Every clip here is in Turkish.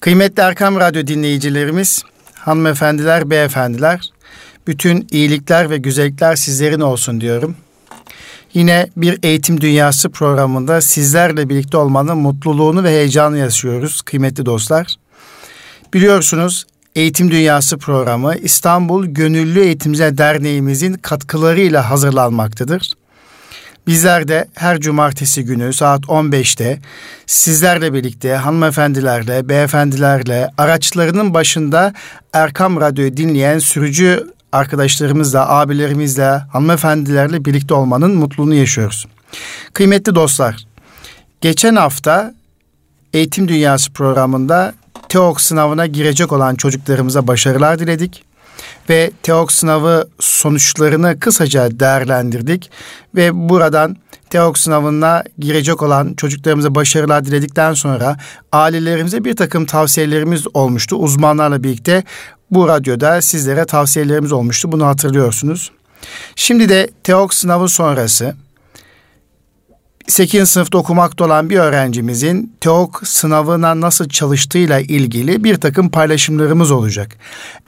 Kıymetli Erkam Radyo dinleyicilerimiz, hanımefendiler, beyefendiler, bütün iyilikler ve güzellikler sizlerin olsun diyorum. Yine bir eğitim dünyası programında sizlerle birlikte olmanın mutluluğunu ve heyecanı yaşıyoruz kıymetli dostlar. Biliyorsunuz Eğitim Dünyası programı İstanbul Gönüllü Eğitimciler Derneğimizin katkılarıyla hazırlanmaktadır. Bizler de her cumartesi günü saat 15'te sizlerle birlikte hanımefendilerle, beyefendilerle, araçlarının başında Erkam Radyo'yu dinleyen sürücü arkadaşlarımızla, abilerimizle, hanımefendilerle birlikte olmanın mutluluğunu yaşıyoruz. Kıymetli dostlar, geçen hafta Eğitim Dünyası programında TEOK sınavına girecek olan çocuklarımıza başarılar diledik ve TEOK sınavı sonuçlarını kısaca değerlendirdik ve buradan TEOK sınavına girecek olan çocuklarımıza başarılar diledikten sonra ailelerimize bir takım tavsiyelerimiz olmuştu. Uzmanlarla birlikte bu radyoda sizlere tavsiyelerimiz olmuştu. Bunu hatırlıyorsunuz. Şimdi de TEOK sınavı sonrası 8. sınıfta okumakta olan bir öğrencimizin TEOK sınavına nasıl çalıştığıyla ilgili bir takım paylaşımlarımız olacak.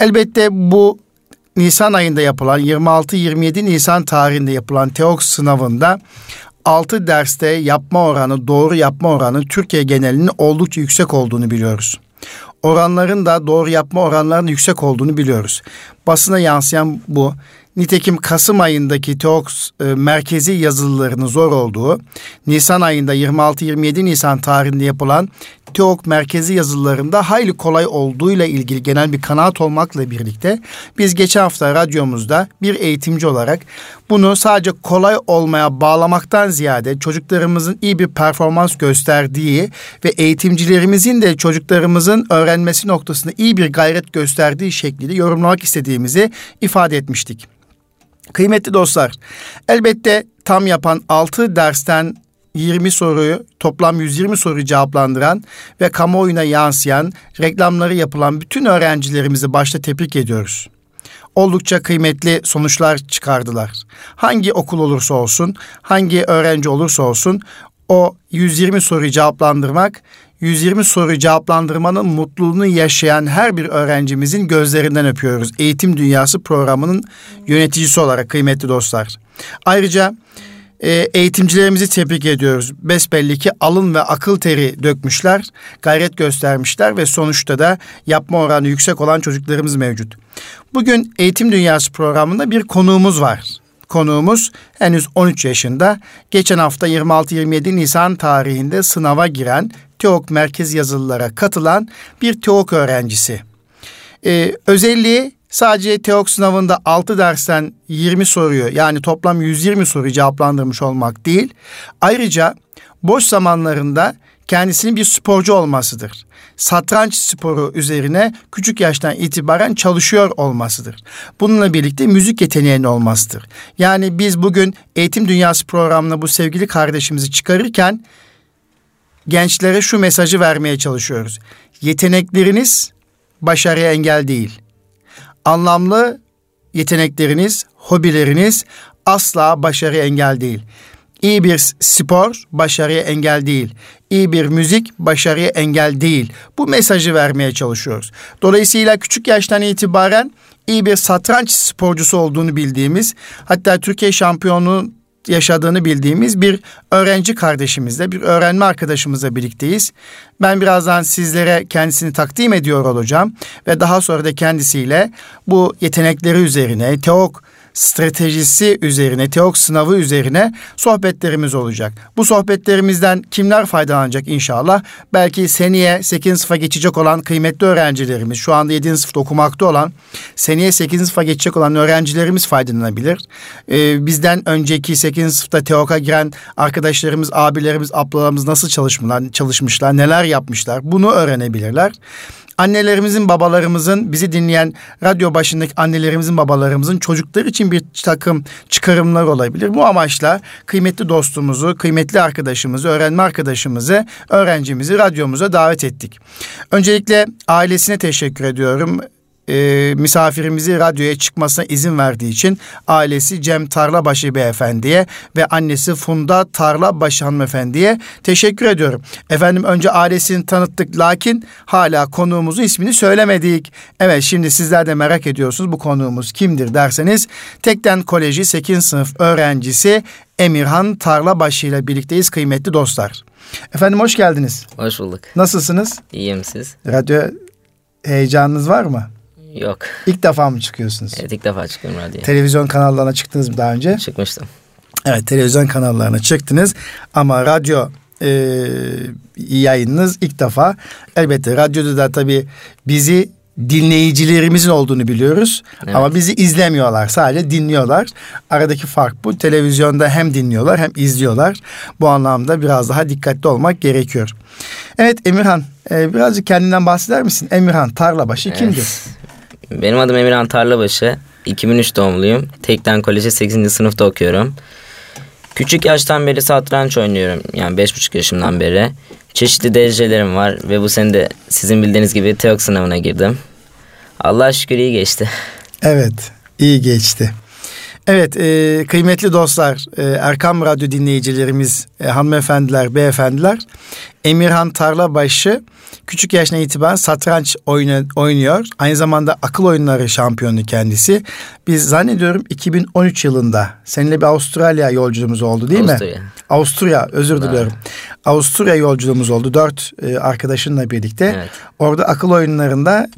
Elbette bu Nisan ayında yapılan 26-27 Nisan tarihinde yapılan TEOK sınavında 6 derste yapma oranı, doğru yapma oranı Türkiye genelinin oldukça yüksek olduğunu biliyoruz. Oranların da doğru yapma oranlarının yüksek olduğunu biliyoruz. Basına yansıyan bu. Nitekim Kasım ayındaki TEOX e, merkezi yazılılarının zor olduğu, Nisan ayında 26-27 Nisan tarihinde yapılan TEOK merkezi yazılılarında hayli kolay olduğuyla ilgili genel bir kanaat olmakla birlikte biz geçen hafta radyomuzda bir eğitimci olarak bunu sadece kolay olmaya bağlamaktan ziyade çocuklarımızın iyi bir performans gösterdiği ve eğitimcilerimizin de çocuklarımızın öğrenmesi noktasında iyi bir gayret gösterdiği şekliyle yorumlamak istediğimizi ifade etmiştik. Kıymetli dostlar, elbette tam yapan 6 dersten 20 soruyu toplam 120 soruyu cevaplandıran ve kamuoyuna yansıyan reklamları yapılan bütün öğrencilerimizi başta tebrik ediyoruz. Oldukça kıymetli sonuçlar çıkardılar. Hangi okul olursa olsun, hangi öğrenci olursa olsun o 120 soruyu cevaplandırmak 120 soruyu cevaplandırmanın mutluluğunu yaşayan her bir öğrencimizin gözlerinden öpüyoruz. Eğitim Dünyası programının yöneticisi olarak kıymetli dostlar. Ayrıca e, eğitimcilerimizi tebrik ediyoruz. Besbelli ki alın ve akıl teri dökmüşler, gayret göstermişler ve sonuçta da yapma oranı yüksek olan çocuklarımız mevcut. Bugün Eğitim Dünyası programında bir konuğumuz var. Konuğumuz henüz 13 yaşında. Geçen hafta 26-27 Nisan tarihinde sınava giren TEOK merkez yazılılara katılan bir TEOK öğrencisi. Ee, özelliği sadece TEOK sınavında 6 dersten 20 soruyu yani toplam 120 soruyu cevaplandırmış olmak değil. Ayrıca boş zamanlarında kendisinin bir sporcu olmasıdır. Satranç sporu üzerine küçük yaştan itibaren çalışıyor olmasıdır. Bununla birlikte müzik yeteneğinin olmasıdır. Yani biz bugün Eğitim Dünyası programına bu sevgili kardeşimizi çıkarırken gençlere şu mesajı vermeye çalışıyoruz. Yetenekleriniz başarıya engel değil. Anlamlı yetenekleriniz, hobileriniz asla başarıya engel değil. İyi bir spor başarıya engel değil. İyi bir müzik başarıya engel değil. Bu mesajı vermeye çalışıyoruz. Dolayısıyla küçük yaştan itibaren iyi bir satranç sporcusu olduğunu bildiğimiz, hatta Türkiye şampiyonu yaşadığını bildiğimiz bir öğrenci kardeşimizle, bir öğrenme arkadaşımızla birlikteyiz. Ben birazdan sizlere kendisini takdim ediyor olacağım ve daha sonra da kendisiyle bu yetenekleri üzerine, teok stratejisi üzerine, teok sınavı üzerine sohbetlerimiz olacak. Bu sohbetlerimizden kimler faydalanacak inşallah? Belki seneye 8. sınıfa geçecek olan kıymetli öğrencilerimiz, şu anda 7. sınıfta okumakta olan, seneye 8. sınıfa geçecek olan öğrencilerimiz faydalanabilir. Ee, bizden önceki 8. sınıfta teoka giren arkadaşlarımız, abilerimiz, ablalarımız nasıl çalışmışlar, çalışmışlar, neler yapmışlar bunu öğrenebilirler annelerimizin, babalarımızın, bizi dinleyen radyo başındaki annelerimizin, babalarımızın çocuklar için bir takım çıkarımlar olabilir. Bu amaçla kıymetli dostumuzu, kıymetli arkadaşımızı, öğrenme arkadaşımızı, öğrencimizi radyomuza davet ettik. Öncelikle ailesine teşekkür ediyorum e, misafirimizi radyoya çıkmasına izin verdiği için ailesi Cem Tarlabaşı Beyefendi'ye ve annesi Funda Tarlabaşı Hanımefendi'ye teşekkür ediyorum. Efendim önce ailesini tanıttık lakin hala konuğumuzun ismini söylemedik. Evet şimdi sizler de merak ediyorsunuz bu konuğumuz kimdir derseniz Tekden Koleji 8. sınıf öğrencisi Emirhan Tarlabaşı ile birlikteyiz kıymetli dostlar. Efendim hoş geldiniz. Hoş bulduk. Nasılsınız? İyiyim siz? Radyo heyecanınız var mı? Yok. İlk defa mı çıkıyorsunuz? Evet ilk defa çıktım radyoya. Televizyon kanallarına çıktınız mı daha önce? Çıkmıştım. Evet televizyon kanallarına çıktınız ama radyo e, yayınınız ilk defa. Elbette radyoda da tabii bizi dinleyicilerimizin olduğunu biliyoruz. Evet. Ama bizi izlemiyorlar sadece dinliyorlar. Aradaki fark bu. Televizyonda hem dinliyorlar hem izliyorlar. Bu anlamda biraz daha dikkatli olmak gerekiyor. Evet Emirhan e, birazcık kendinden bahseder misin? Emirhan Tarlabaşı evet. kimdir? Benim adım Emirhan Tarlabaşı. 2003 doğumluyum. Tekden Koleji 8. sınıfta okuyorum. Küçük yaştan beri satranç oynuyorum. Yani 5,5 yaşımdan beri. Çeşitli derecelerim var ve bu sene de sizin bildiğiniz gibi TEOK sınavına girdim. Allah şükür iyi geçti. Evet, iyi geçti. Evet, e, kıymetli dostlar, e, Erkam Radyo dinleyicilerimiz, e, hanımefendiler, beyefendiler, Emirhan Tarlabaşı küçük yaşına itibaren satranç oyunu, oynuyor. Aynı zamanda akıl oyunları şampiyonu kendisi. Biz zannediyorum 2013 yılında seninle bir Avustralya yolculuğumuz oldu değil Avusturya. mi? Avusturya. özür diliyorum. Avusturya yolculuğumuz oldu dört e, arkadaşınla birlikte. Evet. Orada akıl oyunlarında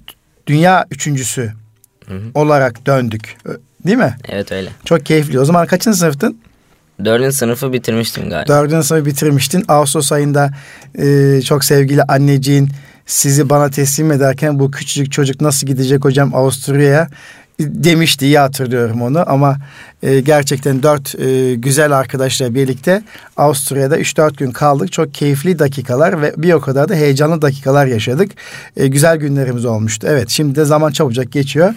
dünya üçüncüsü hı hı. olarak döndük. Değil mi? Evet öyle. Çok keyifli. O zaman kaçıncı sınıftın? Dördüncü sınıfı bitirmiştim galiba. Dördüncü sınıfı bitirmiştin. Ağustos ayında e, çok sevgili anneciğin sizi bana teslim ederken bu küçücük çocuk nasıl gidecek hocam Avusturya'ya demişti iyi hatırlıyorum onu ama e, gerçekten dört e, güzel arkadaşla birlikte Avusturya'da 3-4 gün kaldık. Çok keyifli dakikalar ve bir o kadar da heyecanlı dakikalar yaşadık. E, güzel günlerimiz olmuştu. Evet şimdi de zaman çabucak geçiyor.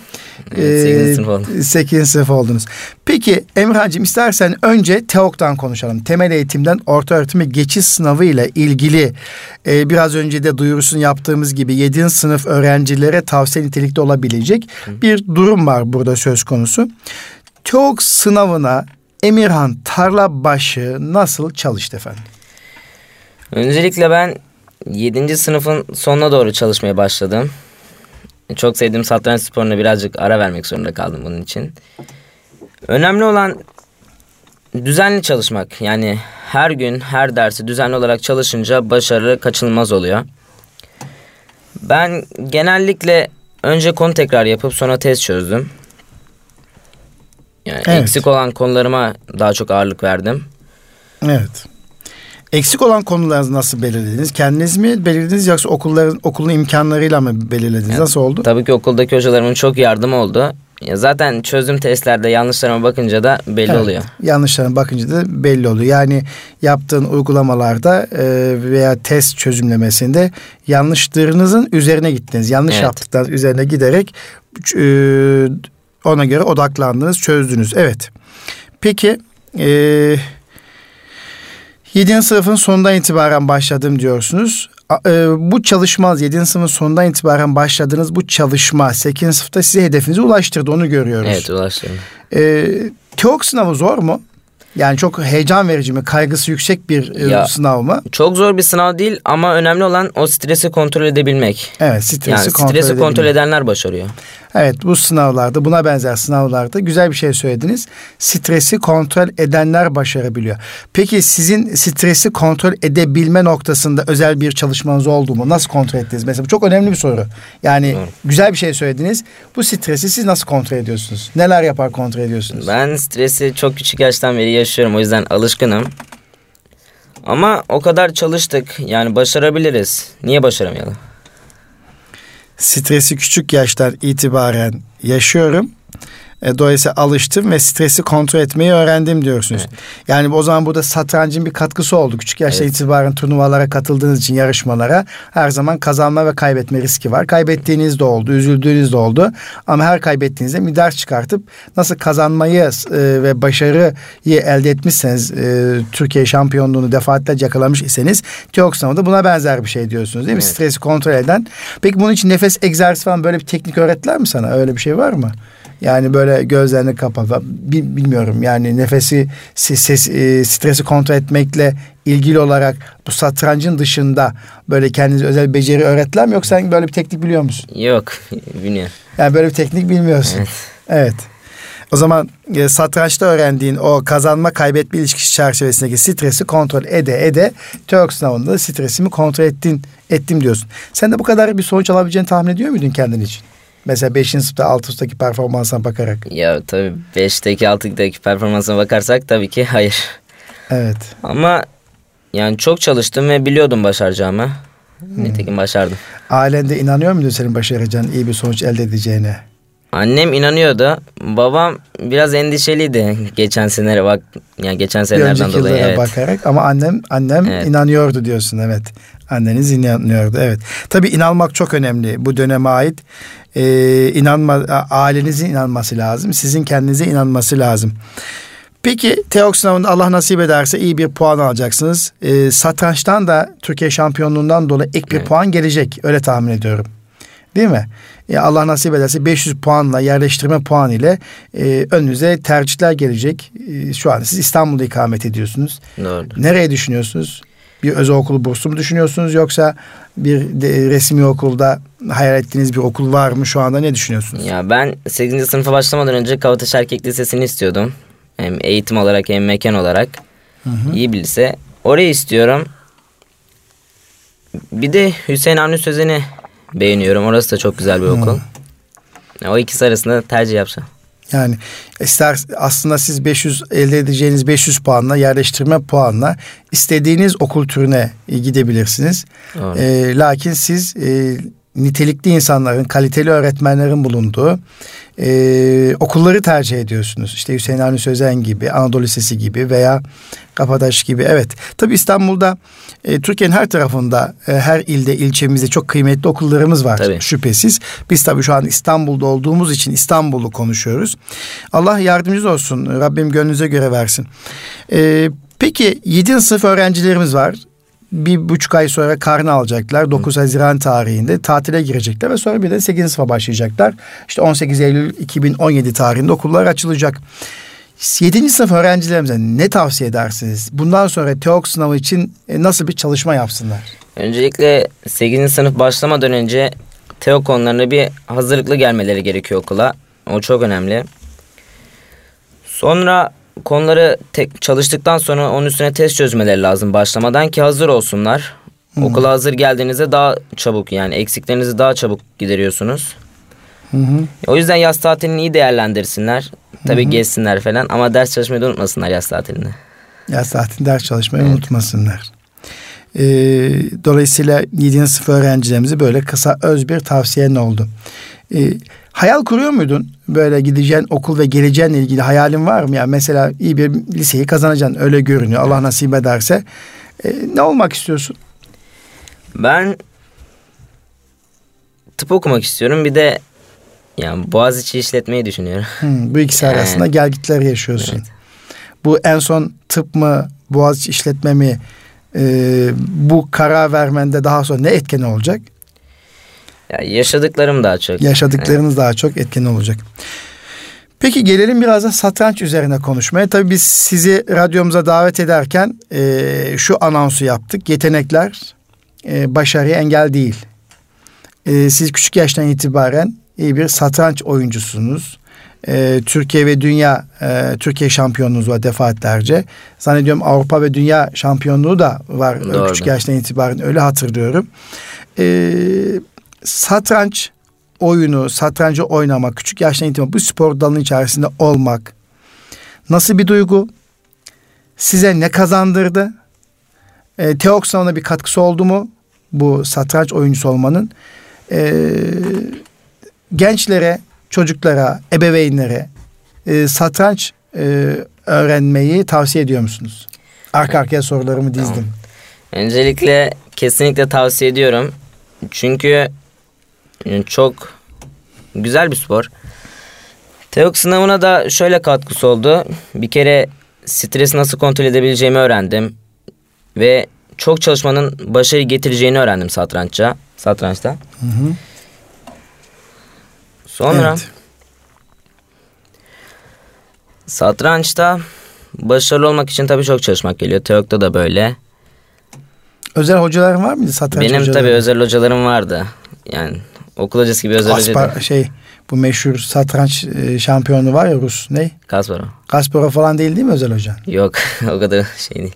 Evet, 8. sınıf oldum. 8. sınıf oldunuz. Peki Emirhan'cığım istersen önce TEOK'tan konuşalım. Temel eğitimden orta öğretime geçiş sınavı ile ilgili e, biraz önce de duyurusunu yaptığımız gibi 7. sınıf öğrencilere tavsiye nitelikte olabilecek Hı. bir durum var burada söz konusu. TEOK sınavına Emirhan Tarlabaşı nasıl çalıştı efendim? Öncelikle ben 7. sınıfın sonuna doğru çalışmaya başladım. Çok sevdiğim satranç sporuna birazcık ara vermek zorunda kaldım bunun için. Önemli olan düzenli çalışmak. Yani her gün her dersi düzenli olarak çalışınca başarı kaçınılmaz oluyor. Ben genellikle önce konu tekrar yapıp sonra test çözdüm. Yani evet. eksik olan konularıma daha çok ağırlık verdim. Evet. Eksik olan konuları nasıl belirlediniz? Kendiniz mi belirlediniz yoksa okulların okulun imkanlarıyla mı belirlediniz? Yani, nasıl oldu? Tabii ki okuldaki hocalarımın çok yardımı oldu. Ya zaten çözüm testlerde yanlışlarıma bakınca da belli evet, oluyor. Yanlışlarına bakınca da belli oluyor. Yani yaptığın uygulamalarda e, veya test çözümlemesinde yanlışlarınızın üzerine gittiniz. Yanlış evet. yaptıklarınız üzerine giderek e, ona göre odaklandınız, çözdünüz. Evet. Peki e, 7. sınıfın sonundan itibaren başladım diyorsunuz. E, bu çalışma 7. sınıfın sonundan itibaren başladığınız bu çalışma 8. sınıfta size hedefinize ulaştırdı onu görüyoruz. Evet ulaştırdı. E, TEOK sınavı zor mu? Yani çok heyecan verici mi? Kaygısı yüksek bir e, ya, sınav mı? Çok zor bir sınav değil ama önemli olan o stresi kontrol edebilmek. Evet stresi yani kontrol stresi kontrol edenler başarıyor. Evet bu sınavlarda buna benzer sınavlarda güzel bir şey söylediniz. Stresi kontrol edenler başarabiliyor. Peki sizin stresi kontrol edebilme noktasında özel bir çalışmanız oldu mu? Nasıl kontrol ettiniz? Mesela bu çok önemli bir soru. Yani Doğru. güzel bir şey söylediniz. Bu stresi siz nasıl kontrol ediyorsunuz? Neler yapar kontrol ediyorsunuz? Ben stresi çok küçük yaştan beri yaşıyorum. O yüzden alışkınım. Ama o kadar çalıştık. Yani başarabiliriz. Niye başaramayalım? Stresi küçük yaştan itibaren yaşıyorum. E, dolayısıyla alıştım ve stresi kontrol etmeyi öğrendim diyorsunuz. Evet. Yani o zaman burada satrancın bir katkısı oldu. Küçük yaşta evet. itibaren turnuvalara katıldığınız için yarışmalara her zaman kazanma ve kaybetme riski var. Kaybettiğiniz de oldu, üzüldüğünüz de oldu. Ama her kaybettiğinizde bir ders çıkartıp nasıl kazanmayı e, ve başarıyı elde etmişseniz e, Türkiye şampiyonluğunu defaatlerce yakalamış iseniz TEOK sınavında buna benzer bir şey diyorsunuz değil mi? Evet. Stresi kontrol eden. Peki bunun için nefes egzersizi falan böyle bir teknik öğrettiler mi sana? Öyle bir şey var mı? Yani böyle gözlerini kapat. Bilmiyorum yani nefesi ses, e, stresi kontrol etmekle ilgili olarak bu satrancın dışında böyle kendinize özel beceri öğrettiler mi yoksa sen böyle bir teknik biliyor musun? Yok bilmiyorum. Yani böyle bir teknik bilmiyorsun. Evet. evet. O zaman e, satrançta öğrendiğin o kazanma kaybetme ilişkisi çerçevesindeki stresi kontrol ede ede TEOK sınavında stresimi kontrol ettin ettim diyorsun. Sen de bu kadar bir sonuç alabileceğini tahmin ediyor muydun kendin için? Mesela 5. sınıfta 6 sınıftaki performansına bakarak. Ya tabii 5'teki 6'daki performansına bakarsak tabii ki hayır. Evet. Ama yani çok çalıştım ve biliyordum başaracağımı. Hmm. Nitekim başardım. Ailende inanıyor muydun senin başaracağın iyi bir sonuç elde edeceğine? Annem inanıyordu. Babam biraz endişeliydi geçen senelere bak yani geçen senelerden dolayı. Evet. bakarak ama annem annem evet. inanıyordu diyorsun evet. Anneniz inanıyordu evet. Tabii inanmak çok önemli bu döneme ait. Ee, inanma ailenizin inanması lazım. Sizin kendinize inanması lazım. Peki TEOK sınavında Allah nasip ederse iyi bir puan alacaksınız. Ee, satrançtan da Türkiye şampiyonluğundan dolayı ek bir evet. puan gelecek. Öyle tahmin ediyorum. Değil mi? E, Allah nasip ederse 500 puanla yerleştirme puan ile e, önünüze tercihler gelecek. E, şu an siz İstanbul'da ikamet ediyorsunuz. Doğru. Nereye düşünüyorsunuz? Bir özel okul bursu mu düşünüyorsunuz yoksa bir de, resmi okulda hayal ettiğiniz bir okul var mı şu anda ne düşünüyorsunuz? Ya ben 8. sınıfa başlamadan önce Kavataş Erkek Lisesi'ni istiyordum. Hem eğitim olarak hem mekan olarak. Hı hı. İyi bir lise. Orayı istiyorum. Bir de Hüseyin Avni Sözen'i beğeniyorum. Orası da çok güzel bir okul. Hmm. O ikisi arasında tercih yapacağım. Yani ister aslında siz 500 elde edeceğiniz 500 puanla yerleştirme puanla istediğiniz okul türüne gidebilirsiniz. E, lakin siz e, nitelikli insanların, kaliteli öğretmenlerin bulunduğu e, okulları tercih ediyorsunuz. İşte Hüseyin Avni Sözen gibi, Anadolu Lisesi gibi veya Kapadaş gibi. Evet, tabi İstanbul'da, e, Türkiye'nin her tarafında, e, her ilde, ilçemizde çok kıymetli okullarımız var tabii. şüphesiz. Biz tabi şu an İstanbul'da olduğumuz için İstanbul'u konuşuyoruz. Allah yardımcınız olsun, Rabbim gönlünüze göre versin. E, peki 7. sınıf öğrencilerimiz var bir buçuk ay sonra karnı alacaklar. 9 Hı. Haziran tarihinde tatile girecekler ve sonra bir de 8. sınıfa başlayacaklar. İşte 18 Eylül 2017 tarihinde okullar açılacak. 7. sınıf öğrencilerimize ne tavsiye edersiniz? Bundan sonra TEOK sınavı için e, nasıl bir çalışma yapsınlar? Öncelikle 8. sınıf başlamadan önce TEOK konularına bir hazırlıklı gelmeleri gerekiyor okula. O çok önemli. Sonra konuları tek çalıştıktan sonra onun üstüne test çözmeleri lazım başlamadan ki hazır olsunlar. Hı. Okula hazır geldiğinizde daha çabuk yani eksiklerinizi daha çabuk gideriyorsunuz. Hı hı. O yüzden yaz tatilini iyi değerlendirsinler. Tabii hı hı. gezsinler falan ama ders çalışmayı da unutmasınlar yaz tatilinde. Yaz tatilinde ders çalışmayı evet. unutmasınlar. Ee, dolayısıyla 7. sınıf öğrencilerimize böyle kısa öz bir tavsiyen oldu. Ee, Hayal kuruyor muydun? Böyle gideceğin okul ve geleceğinle ilgili hayalin var mı? Yani mesela iyi bir liseyi kazanacaksın öyle görünüyor. Allah nasip ederse. E, ne olmak istiyorsun? Ben tıp okumak istiyorum. Bir de yani Boğaziçi işletmeyi düşünüyorum. Hmm, bu ikisi yani. arasında gelgitler yaşıyorsun. Evet. Bu en son tıp mı, Boğaziçi işletme mi e, bu karar vermende daha sonra ne etken olacak? Ya yaşadıklarım daha çok. Yaşadıklarınız evet. daha çok etken olacak. Peki gelelim biraz da satranç üzerine konuşmaya. Tabii biz sizi radyomuza davet ederken e, şu anonsu yaptık. Yetenekler e, başarıya engel değil. E, siz küçük yaştan itibaren iyi bir satranç oyuncusunuz. E, Türkiye ve dünya e, Türkiye şampiyonluğunuz var defaatlerce. Zannediyorum Avrupa ve dünya şampiyonluğu da var Doğru. küçük yaştan itibaren öyle hatırlıyorum. E, satranç oyunu, satrancı oynamak, küçük yaştan itibaren bu spor dalının içerisinde olmak nasıl bir duygu? Size ne kazandırdı? E, Teok bir katkısı oldu mu? Bu satranç oyuncusu olmanın. E, gençlere, çocuklara, ebeveynlere e, satranç e, öğrenmeyi tavsiye ediyor musunuz? Arka arkaya sorularımı dizdim. Tamam. Öncelikle kesinlikle tavsiye ediyorum. Çünkü çok güzel bir spor. TEOK sınavına da şöyle katkısı oldu. Bir kere stresi nasıl kontrol edebileceğimi öğrendim. Ve çok çalışmanın başarı getireceğini öğrendim satrançça, satrançta. Hı hı. Sonra Evet. satrançta başarılı olmak için tabii çok çalışmak geliyor. TEOK'ta da böyle. Özel hocaların var mıydı satranç Benim hocaları? tabii özel hocalarım vardı. Yani okul hocası gibi özel hoca Aspar, değil. şey bu meşhur satranç e, şampiyonu var ya Rus ne? Kasparov. Kasparov falan değil değil mi özel hocan? Yok o kadar şey değil.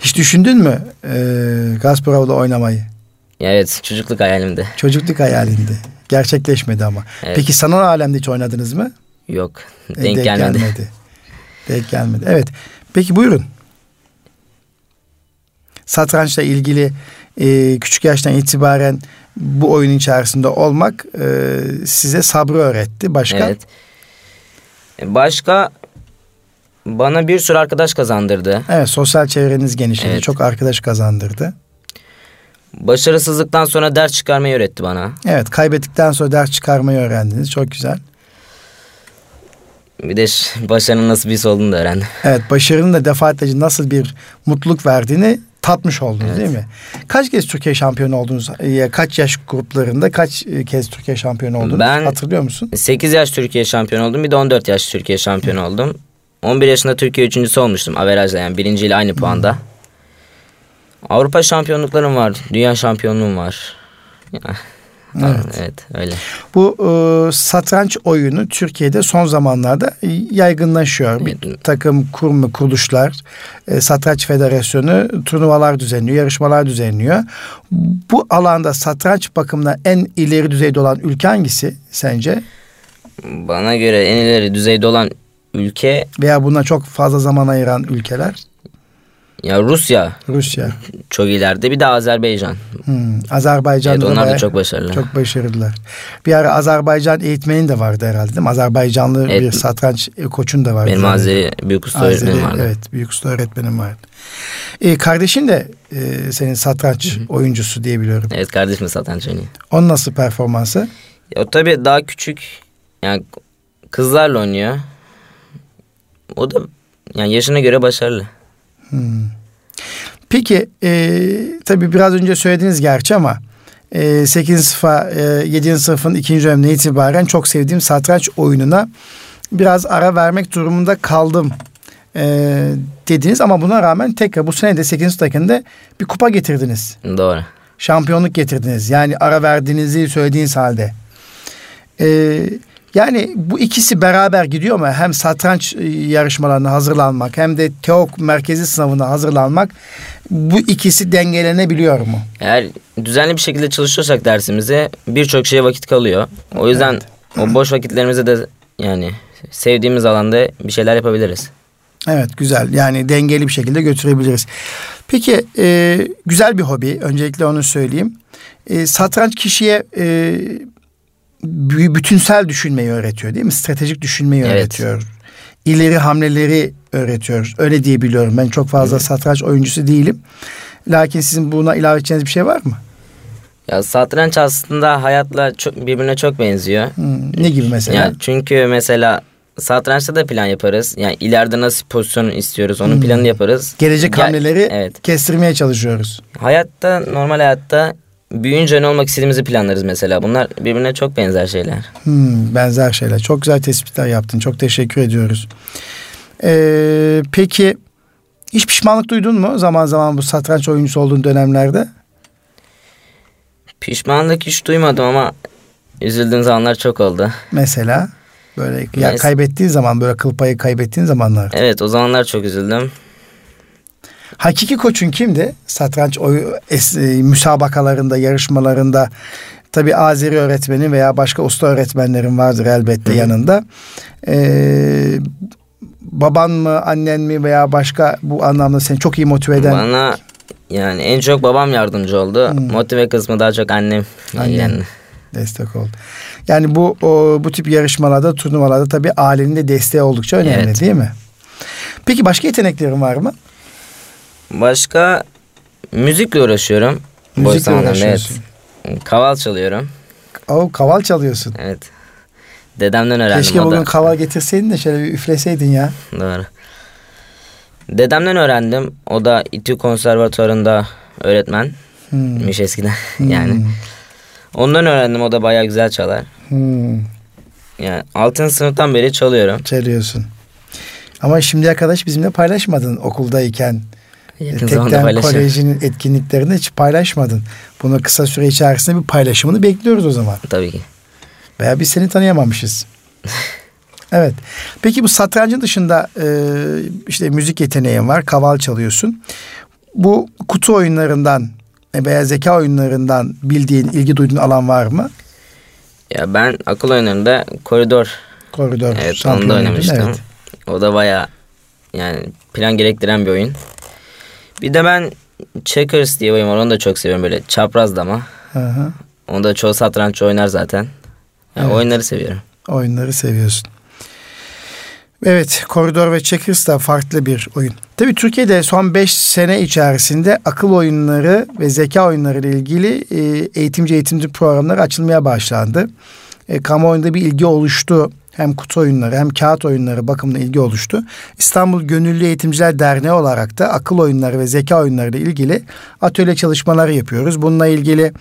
Hiç düşündün mü e, Kasparov'la oynamayı? Evet çocukluk hayalimdi. Çocukluk hayalinde. Gerçekleşmedi ama. Evet. Peki sanal alemde hiç oynadınız mı? Yok E, denk, gelmedi. Denk gelmedi. Evet. Peki buyurun. Satrançla ilgili e, küçük yaştan itibaren bu oyun içerisinde olmak e, size sabrı öğretti. Başka? Evet. E, Başka bana bir sürü arkadaş kazandırdı. Evet, sosyal çevreniz genişledi. Evet. Çok arkadaş kazandırdı. Başarısızlıktan sonra ders çıkarmayı öğretti bana. Evet, kaybettikten sonra ders çıkarmayı öğrendiniz. Çok güzel. Bir de başarının nasıl bir his olduğunu da öğrendim. Evet, başarının da defaatlerce nasıl bir mutluluk verdiğini tatmış oldunuz Evet. değil mi? Kaç kez Türkiye şampiyonu oldunuz? E, Kaç yaş gruplarında kaç e, kez Türkiye şampiyonu oldunuz? Ben- Hatırlıyor musun? 8 yaş Türkiye şampiyonu oldum. Bir de 14 yaş Türkiye şampiyonu oldum. 11 yaşında Türkiye üçüncüsü olmuştum. Averajla yani birinciyle aynı puanda. Avrupa şampiyonluklarım var. Dünya şampiyonluğum var. Tamam, evet. öyle. Bu e, satranç oyunu Türkiye'de son zamanlarda yaygınlaşıyor. Bir Evet. takım kurum kuruluşlar, e, satranç federasyonu turnuvalar düzenliyor, yarışmalar düzenliyor. Bu alanda satranç bakımından en ileri düzeyde olan ülke hangisi sence? Bana göre en ileri düzeyde olan ülke Veya buna çok fazla zaman ayıran ülkeler? Ya Rusya Rusya. çok ileride. Bir de Azerbaycan. Hmm, Azerbaycan'da Evet, onlar da çok başarılı. Çok başarılılar. Bir ara Azerbaycan eğitmenin de vardı herhalde değil mi? Azerbaycanlı Evet. bir satranç koçun da vardı. Benim Azeri büyük usta Azeri, öğretmenim vardı. Evet, büyük usta öğretmenim vardı. E, kardeşin de e, senin satranç oyuncusu diye biliyorum. Evet kardeşim de satranç oynuyor. Onun nasıl performansı? Ya, o tabii daha küçük. Yani kızlarla oynuyor. O da yani yaşına göre başarılı. Hmm. Peki e, tabii biraz önce söylediniz gerçi ama e, 8. sınıfa e, 7. sınıfın 2. dönemine itibaren çok sevdiğim satranç oyununa biraz ara vermek durumunda kaldım e, dediniz ama buna rağmen tekrar bu sene de 8. sınıftakinde bir kupa getirdiniz. Doğru. şampiyonluk getirdiniz. Yani ara verdiğinizi söylediğiniz halde. Ee, yani bu ikisi beraber gidiyor mu? Hem satranç e, yarışmalarına hazırlanmak hem de TEOK merkezi sınavına hazırlanmak bu ikisi dengelenebiliyor mu? Eğer düzenli bir şekilde çalışıyorsak dersimize birçok şeye vakit kalıyor. O yüzden o boş vakitlerimize de yani sevdiğimiz alanda bir şeyler yapabiliriz. Evet güzel yani dengeli bir şekilde götürebiliriz. Peki e, güzel bir hobi öncelikle onu söyleyeyim. E, satranç kişiye e, bütünsel düşünmeyi öğretiyor değil mi? Stratejik düşünmeyi Evet. öğretiyor. İleri hamleleri öğretiyor. Öyle diye biliyorum. Ben çok fazla satranç oyuncusu değilim. Lakin sizin buna ilave edeceğiniz bir şey var mı? Ya satranç aslında hayatla çok, birbirine çok benziyor. Hmm, ne gibi mesela? Yani çünkü mesela satrançta da plan yaparız. Yani ileride nasıl pozisyon istiyoruz onun planını yaparız. Gelecek Gel- hamleleri Evet. kestirmeye çalışıyoruz. Hayatta normal hayatta büyüyünce ne olmak istediğimizi planlarız mesela. Bunlar birbirine çok benzer şeyler. Hmm, benzer şeyler. Çok güzel tespitler yaptın. Çok teşekkür ediyoruz. Ee, peki hiç pişmanlık duydun mu zaman zaman bu satranç oyuncusu olduğun dönemlerde? Pişmanlık hiç duymadım ama üzüldüğüm zamanlar çok oldu. Mesela böyle ya Mes- kaybettiğin zaman böyle kıl payı kaybettiğin zamanlar. Evet o zamanlar çok üzüldüm. Hakiki koçun kimdi? Satranç oyu, es- e, müsabakalarında, yarışmalarında tabi Azeri öğretmenin veya başka usta öğretmenlerin vardır elbette Hı. yanında. Ee, baban mı, annen mi veya başka bu anlamda seni çok iyi motive eden Bana yani en çok babam yardımcı oldu. Hmm. Motive kısmı daha çok annem. Annen. Yani Destek oldu. Yani bu o, bu tip yarışmalarda, turnuvalarda tabii ailenin de desteği oldukça önemli Evet. değil mi? Peki başka yeteneklerin var mı? Başka müzikle uğraşıyorum. Boş Müzikle uğraşıyorsun. Evet. Kaval çalıyorum. O kaval çalıyorsun. Evet. Dedemden öğrendim Keşke bugün kaval getirseydin de şöyle bir üfleseydin ya. Doğru. Dedemden öğrendim. O da İTÜ Konservatuvarı'nda öğretmenmiş Hmm. eskiden. yani. Ondan öğrendim. O da bayağı güzel çalar. Hmm. Yani 6. sınıftan beri çalıyorum. Çalıyorsun. Ama şimdiye kadar hiç bizimle paylaşmadın okuldayken. Yakın Tekten. Koleji'nin etkinliklerini hiç paylaşmadın. Bunu kısa süre içerisinde bir paylaşımını bekliyoruz o zaman. Tabii ki. Veya biz seni tanıyamamışız. evet. Peki bu satrancın dışında e, işte müzik yeteneğin var. Kaval çalıyorsun. Bu kutu oyunlarından e, veya zeka oyunlarından bildiğin, ilgi duyduğun alan var mı? Ya ben akıl oyunlarında koridor Koridor evet onu da şampiyonluydun, oynamıştım. Evet. O da bayağı yani plan gerektiren bir oyun. Bir de ben Checkers diye oyun var onu da çok seviyorum böyle çaprazlama. Hı hı. Onu da çoğu satranç oynar zaten. Yani Evet. Oyunları seviyorum. Oyunları seviyorsun. Evet, Koridor ve Checkers da farklı bir oyun. Tabii Türkiye'de son 5 sene içerisinde akıl oyunları ve zeka oyunları ile ilgili e, eğitimci eğitimci programlar açılmaya başlandı. E, kamuoyunda bir ilgi oluştu. Hem kutu oyunları hem kağıt oyunları bakımında ilgi oluştu. İstanbul Gönüllü Eğitimciler Derneği olarak da akıl oyunları ve zeka oyunları ile ilgili atölye çalışmaları yapıyoruz. Bununla ilgili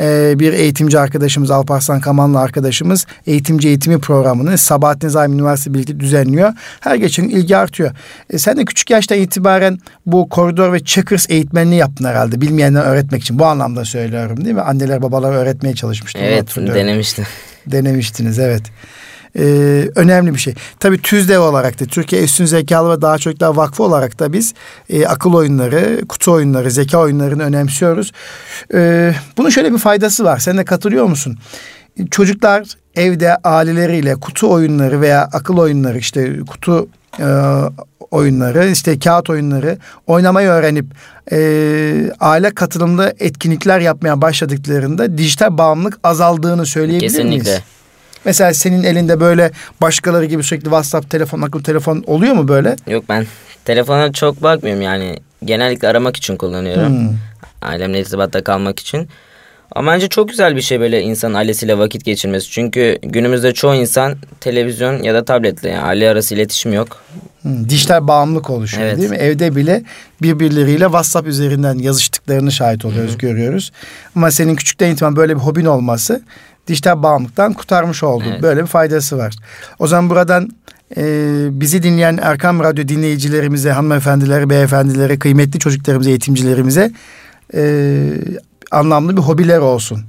e, bir eğitimci arkadaşımız Alparslan Kamanlı arkadaşımız eğitimci eğitimi programını Sabahattin Zaim Üniversitesi birlikte düzenliyor. Her geçen ilgi artıyor. E, sen de küçük yaştan itibaren bu koridor ve checkers eğitmenliği yaptın herhalde. Bilmeyenler öğretmek için. Bu anlamda söylüyorum değil mi? Anneler babalar öğretmeye çalışmıştı. Evet denemiştim. Denemiştiniz evet. Ee, önemli bir şey. Tabii TÜZDEV olarak da Türkiye Üstün Zekalı ve Daha Çocuklar Vakfı olarak da biz e, akıl oyunları, kutu oyunları, zeka oyunlarını önemsiyoruz. Ee, bunun şöyle bir faydası var. Sen de katılıyor musun? Çocuklar evde aileleriyle kutu oyunları veya akıl oyunları işte kutu e, oyunları işte kağıt oyunları oynamayı öğrenip e, aile katılımlı etkinlikler yapmaya başladıklarında dijital bağımlılık azaldığını söyleyebilir miyiz? Kesinlikle. Mesela senin elinde böyle başkaları gibi sürekli WhatsApp, telefon, akıllı telefon oluyor mu böyle? Yok ben telefona çok bakmıyorum yani. Genellikle aramak için kullanıyorum. Hmm. Ailemle irtibatta kalmak için. Ama bence çok güzel bir şey böyle insan ailesiyle vakit geçirmesi. Çünkü günümüzde çoğu insan televizyon ya da tabletle yani aile arası iletişim yok. Hmm, dijital bağımlılık oluşuyor Evet. değil mi? Evde bile birbirleriyle WhatsApp üzerinden yazıştıklarını şahit oluyoruz, görüyoruz. Ama senin küçükten itibaren böyle bir hobin olması dijital bağımlılıktan kurtarmış oldu. Evet. Böyle bir faydası var. O zaman buradan e, bizi dinleyen Erkam Radyo dinleyicilerimize, hanımefendilere, beyefendilere, kıymetli çocuklarımıza, eğitimcilerimize e, anlamlı bir hobiler olsun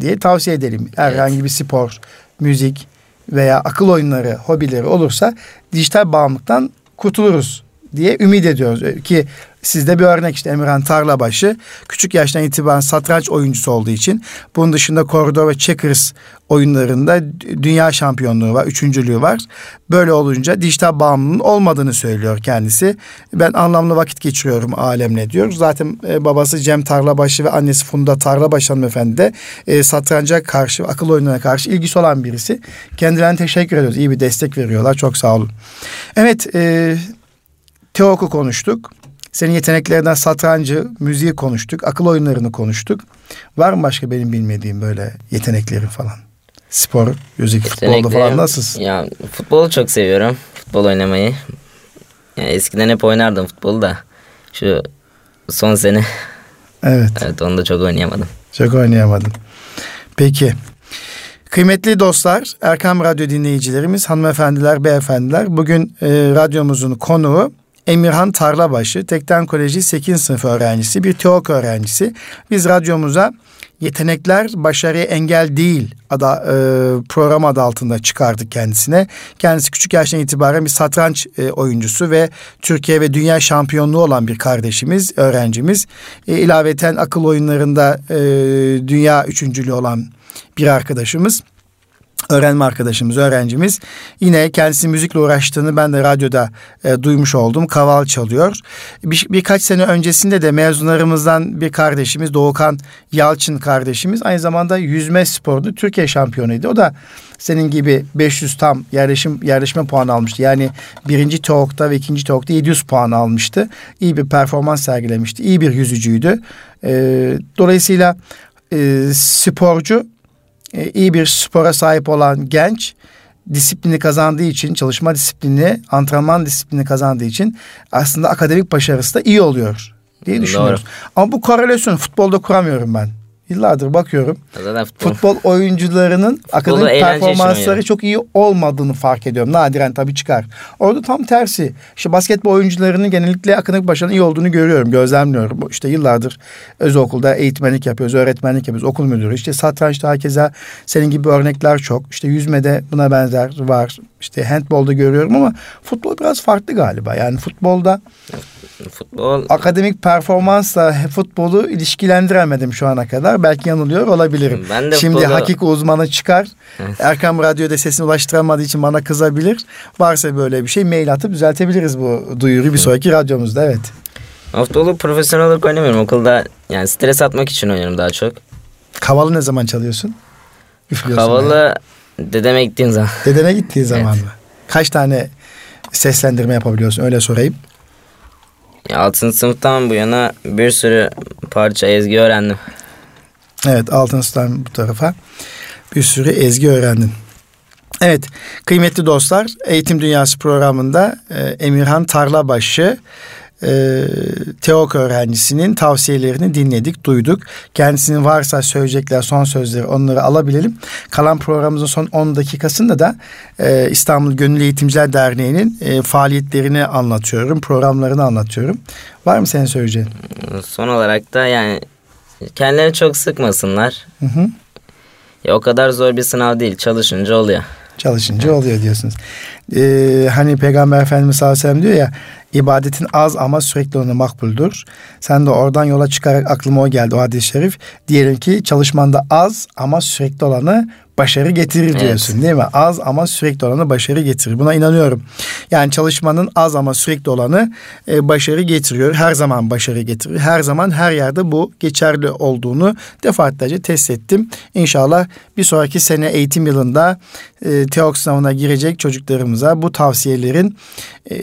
diye tavsiye edelim. Herhangi bir spor, müzik veya akıl oyunları, hobileri olursa dijital bağımlılıktan kurtuluruz diye ümit ediyoruz. Ee, Ki sizde bir örnek işte Emirhan Tarlabaşı küçük yaştan itibaren satranç oyuncusu olduğu için bunun dışında koridor ve checkers oyunlarında dü- dünya şampiyonluğu var, üçüncülüğü var. Böyle olunca dijital bağımlılığın olmadığını söylüyor kendisi. Ben anlamlı vakit geçiriyorum alemle diyor. Zaten e, babası Cem Tarlabaşı ve annesi Funda Tarlabaşı hanımefendi de e, satranca karşı, akıl oyunlarına karşı ilgisi olan birisi. Kendilerine teşekkür ediyoruz. İyi bir destek veriyorlar. Çok sağ olun. Evet, e, Teok'u konuştuk. Senin yeteneklerinden satrancı, müziği konuştuk. Akıl oyunlarını konuştuk. Var mı başka benim bilmediğim böyle yeteneklerin falan? Spor, müzik, futbolda falan nasılsın? Ya futbolu çok seviyorum. Futbol oynamayı. Yani eskiden hep oynardım futbolu da. Şu son sene Evet, evet onu da çok oynayamadım. çok oynayamadım. Peki. Kıymetli dostlar, Erkam Radyo dinleyicilerimiz, hanımefendiler, beyefendiler. Bugün e, radyomuzun konuğu Emirhan Tarlabaşı, Tekten Koleji 8. sınıf öğrencisi, bir TEOK öğrencisi. Biz radyomuza Yetenekler Başarıya Engel Değil ada, e, program adı altında çıkardık kendisine. Kendisi küçük yaştan itibaren bir satranç e, oyuncusu ve Türkiye ve dünya şampiyonluğu olan bir kardeşimiz, öğrencimiz. E, ilaveten akıl oyunlarında e, dünya üçüncülüğü olan bir arkadaşımız. Öğrenme arkadaşımız, öğrencimiz. Yine kendisi müzikle uğraştığını ben de radyoda e, duymuş oldum. Kaval çalıyor. Bir, birkaç sene öncesinde de mezunlarımızdan bir kardeşimiz Doğukan Yalçın kardeşimiz aynı zamanda yüzme sporunda Türkiye şampiyonuydu. O da senin gibi 500 tam yerleşim yerleşme puanı almıştı. Yani birinci TOEIC'ta ve ikinci TOEIC'ta 700 puan almıştı. İyi bir performans sergilemişti. İyi bir yüzücüydü. E, dolayısıyla e, sporcu e, iyi bir spora sahip olan genç disiplini kazandığı için, çalışma disiplini, antrenman disiplini kazandığı için aslında akademik başarısı da iyi oluyor diye düşünüyoruz. Doğru. Ama bu korelasyon futbolda kuramıyorum ben. Yıllardır bakıyorum. Zaten futbol, futbol oyuncularının akademik performansları çok iyi olmadığını fark ediyorum. Nadiren tabii çıkar. Orada tam tersi. İşte basketbol oyuncularının genellikle akademik başarının iyi olduğunu görüyorum, gözlemliyorum. İşte yıllardır özel eğitmenlik yapıyoruz, öğretmenlik yapıyoruz, okul müdürü. İşte satrançta herkese senin gibi örnekler çok. İşte yüzmede buna benzer var. İşte handbolda görüyorum ama futbol biraz farklı galiba. Yani futbolda Futbol akademik performansla futbolu ilişkilendiremedim şu ana kadar. Belki yanılıyor olabilirim. Ben de Şimdi futbolu... hakik uzmanı çıkar. Erkam Radyo'da sesini ulaştıramadığı için bana kızabilir. Varsa böyle bir şey mail atıp düzeltebiliriz bu duyuruyu bir sonraki radyomuzda evet. Futbolu profesyonel olarak oynamıyorum. Okulda yani stres atmak için oynuyorum daha çok. Kavalı ne zaman çalıyorsun? Kavalı yani. dedeme gittiğin zaman. Dedeme gittiğin zaman evet. mı? Kaç tane seslendirme yapabiliyorsun öyle sorayım. 6. sınıftan bu yana bir sürü parça ezgi öğrendim. Evet 6. sınıftan bu tarafa bir sürü ezgi öğrendin. Evet kıymetli dostlar Eğitim Dünyası programında e, Emirhan Tarlabaşı e, TEOK öğrencisinin tavsiyelerini dinledik, duyduk. Kendisinin varsa söyleyecekler son sözleri onları alabilelim. Kalan programımızın son 10 dakikasında da e, İstanbul Gönüllü Eğitimciler Derneği'nin e, faaliyetlerini anlatıyorum, programlarını anlatıyorum. Var mı senin söyleyeceğin? Son olarak da yani kendilerini çok sıkmasınlar. Hı hı. Ya o kadar zor bir sınav değil, çalışınca oluyor. Çalışınca oluyor diyorsunuz. Ee, hani Peygamber Efendimiz sallallahu aleyhi ve sellem diyor ya ibadetin az ama sürekli onu makbuldür. Sen de oradan yola çıkarak aklıma o geldi o hadis-i şerif. Diyelim ki çalışmanda az ama sürekli olanı başarı getirir diyorsun evet. değil mi? Az ama sürekli olanı başarı getirir. Buna inanıyorum. Yani çalışmanın az ama sürekli olanı e, başarı getiriyor. Her zaman başarı getiriyor. Her zaman her yerde bu geçerli olduğunu defaatlerce test ettim. İnşallah bir sonraki sene eğitim yılında e, TEOK sınavına girecek çocuklarımıza bu tavsiyelerin e,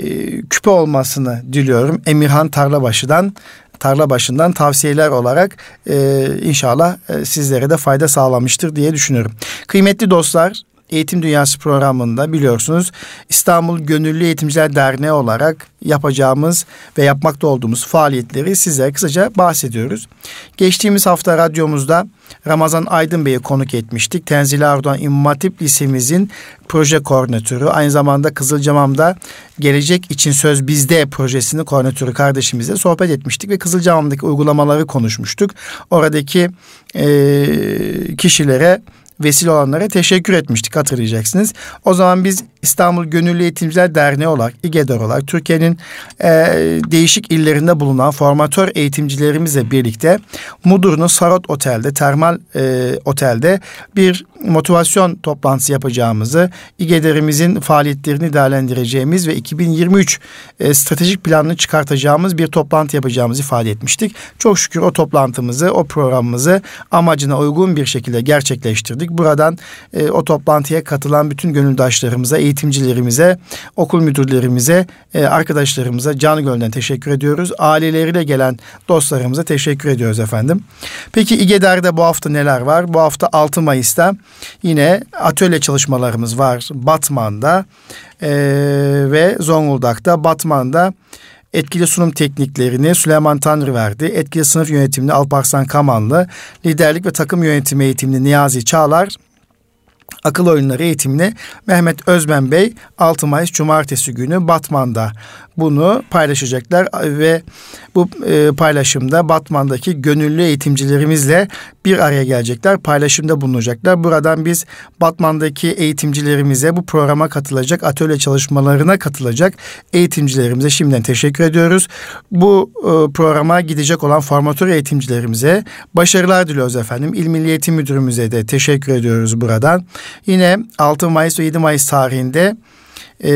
küpe olmasını diliyorum. Emirhan Tarlabaşı'dan tarla başından tavsiyeler olarak e, inşallah e, sizlere de fayda sağlamıştır diye düşünüyorum. Kıymetli dostlar Eğitim Dünyası programında biliyorsunuz İstanbul Gönüllü Eğitimciler Derneği olarak yapacağımız ve yapmakta olduğumuz faaliyetleri size kısaca bahsediyoruz. Geçtiğimiz hafta radyomuzda Ramazan Aydın Bey'i konuk etmiştik. Tenzili Erdoğan İmam Lisemizin proje koordinatörü. Aynı zamanda Kızılcamam'da Gelecek için Söz Bizde projesinin koordinatörü kardeşimizle sohbet etmiştik ve Kızılcamam'daki uygulamaları konuşmuştuk. Oradaki e, kişilere vesile olanlara teşekkür etmiştik hatırlayacaksınız. O zaman biz İstanbul Gönüllü Eğitimciler Derneği olarak, İGEDER olarak Türkiye'nin e, değişik illerinde bulunan formatör eğitimcilerimizle birlikte Mudurnu Sarot Otel'de, termal e, otelde bir motivasyon toplantısı yapacağımızı, İGEDER'imizin faaliyetlerini değerlendireceğimiz ve 2023 e, stratejik planını çıkartacağımız bir toplantı yapacağımızı ifade etmiştik. Çok şükür o toplantımızı, o programımızı amacına uygun bir şekilde gerçekleştirdik. Buradan e, o toplantıya katılan bütün gönüldaşlarımıza, eğitimcilerimize, okul müdürlerimize, e, arkadaşlarımıza canı gönülden teşekkür ediyoruz. Aileleriyle gelen dostlarımıza teşekkür ediyoruz efendim. Peki İGEDER'de bu hafta neler var? Bu hafta 6 Mayıs'ta yine atölye çalışmalarımız var Batman'da e, ve Zonguldak'ta. Batman'da etkili sunum tekniklerini Süleyman Tanrı verdi. Etkili sınıf yönetimini Alparslan Kamanlı, liderlik ve takım yönetimi eğitimini Niyazi Çağlar, akıl oyunları eğitimini Mehmet Özben Bey 6 Mayıs Cumartesi günü Batman'da bunu paylaşacaklar ve bu e, paylaşımda Batman'daki gönüllü eğitimcilerimizle bir araya gelecekler, paylaşımda bulunacaklar. Buradan biz Batman'daki eğitimcilerimize bu programa katılacak, atölye çalışmalarına katılacak eğitimcilerimize şimdiden teşekkür ediyoruz. Bu e, programa gidecek olan formatör eğitimcilerimize başarılar diliyoruz efendim. İl Milli Eğitim Müdürümüze de teşekkür ediyoruz buradan. Yine 6 Mayıs ve 7 Mayıs tarihinde e,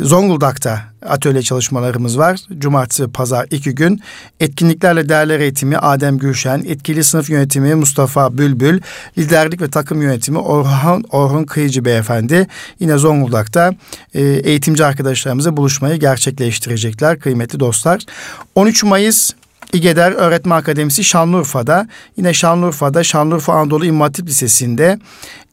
Zonguldak'ta atölye çalışmalarımız var. Cumartesi pazar iki gün. Etkinliklerle değerler eğitimi Adem Gülşen, etkili sınıf yönetimi Mustafa Bülbül, liderlik ve takım yönetimi Orhan Orhun Kıyıcı Beyefendi. Yine Zonguldak'ta e, eğitimci arkadaşlarımızla buluşmayı gerçekleştirecekler kıymetli dostlar. 13 Mayıs İgeder Öğretmen Akademisi Şanlıurfa'da yine Şanlıurfa'da Şanlıurfa Anadolu İmam Hatip Lisesi'nde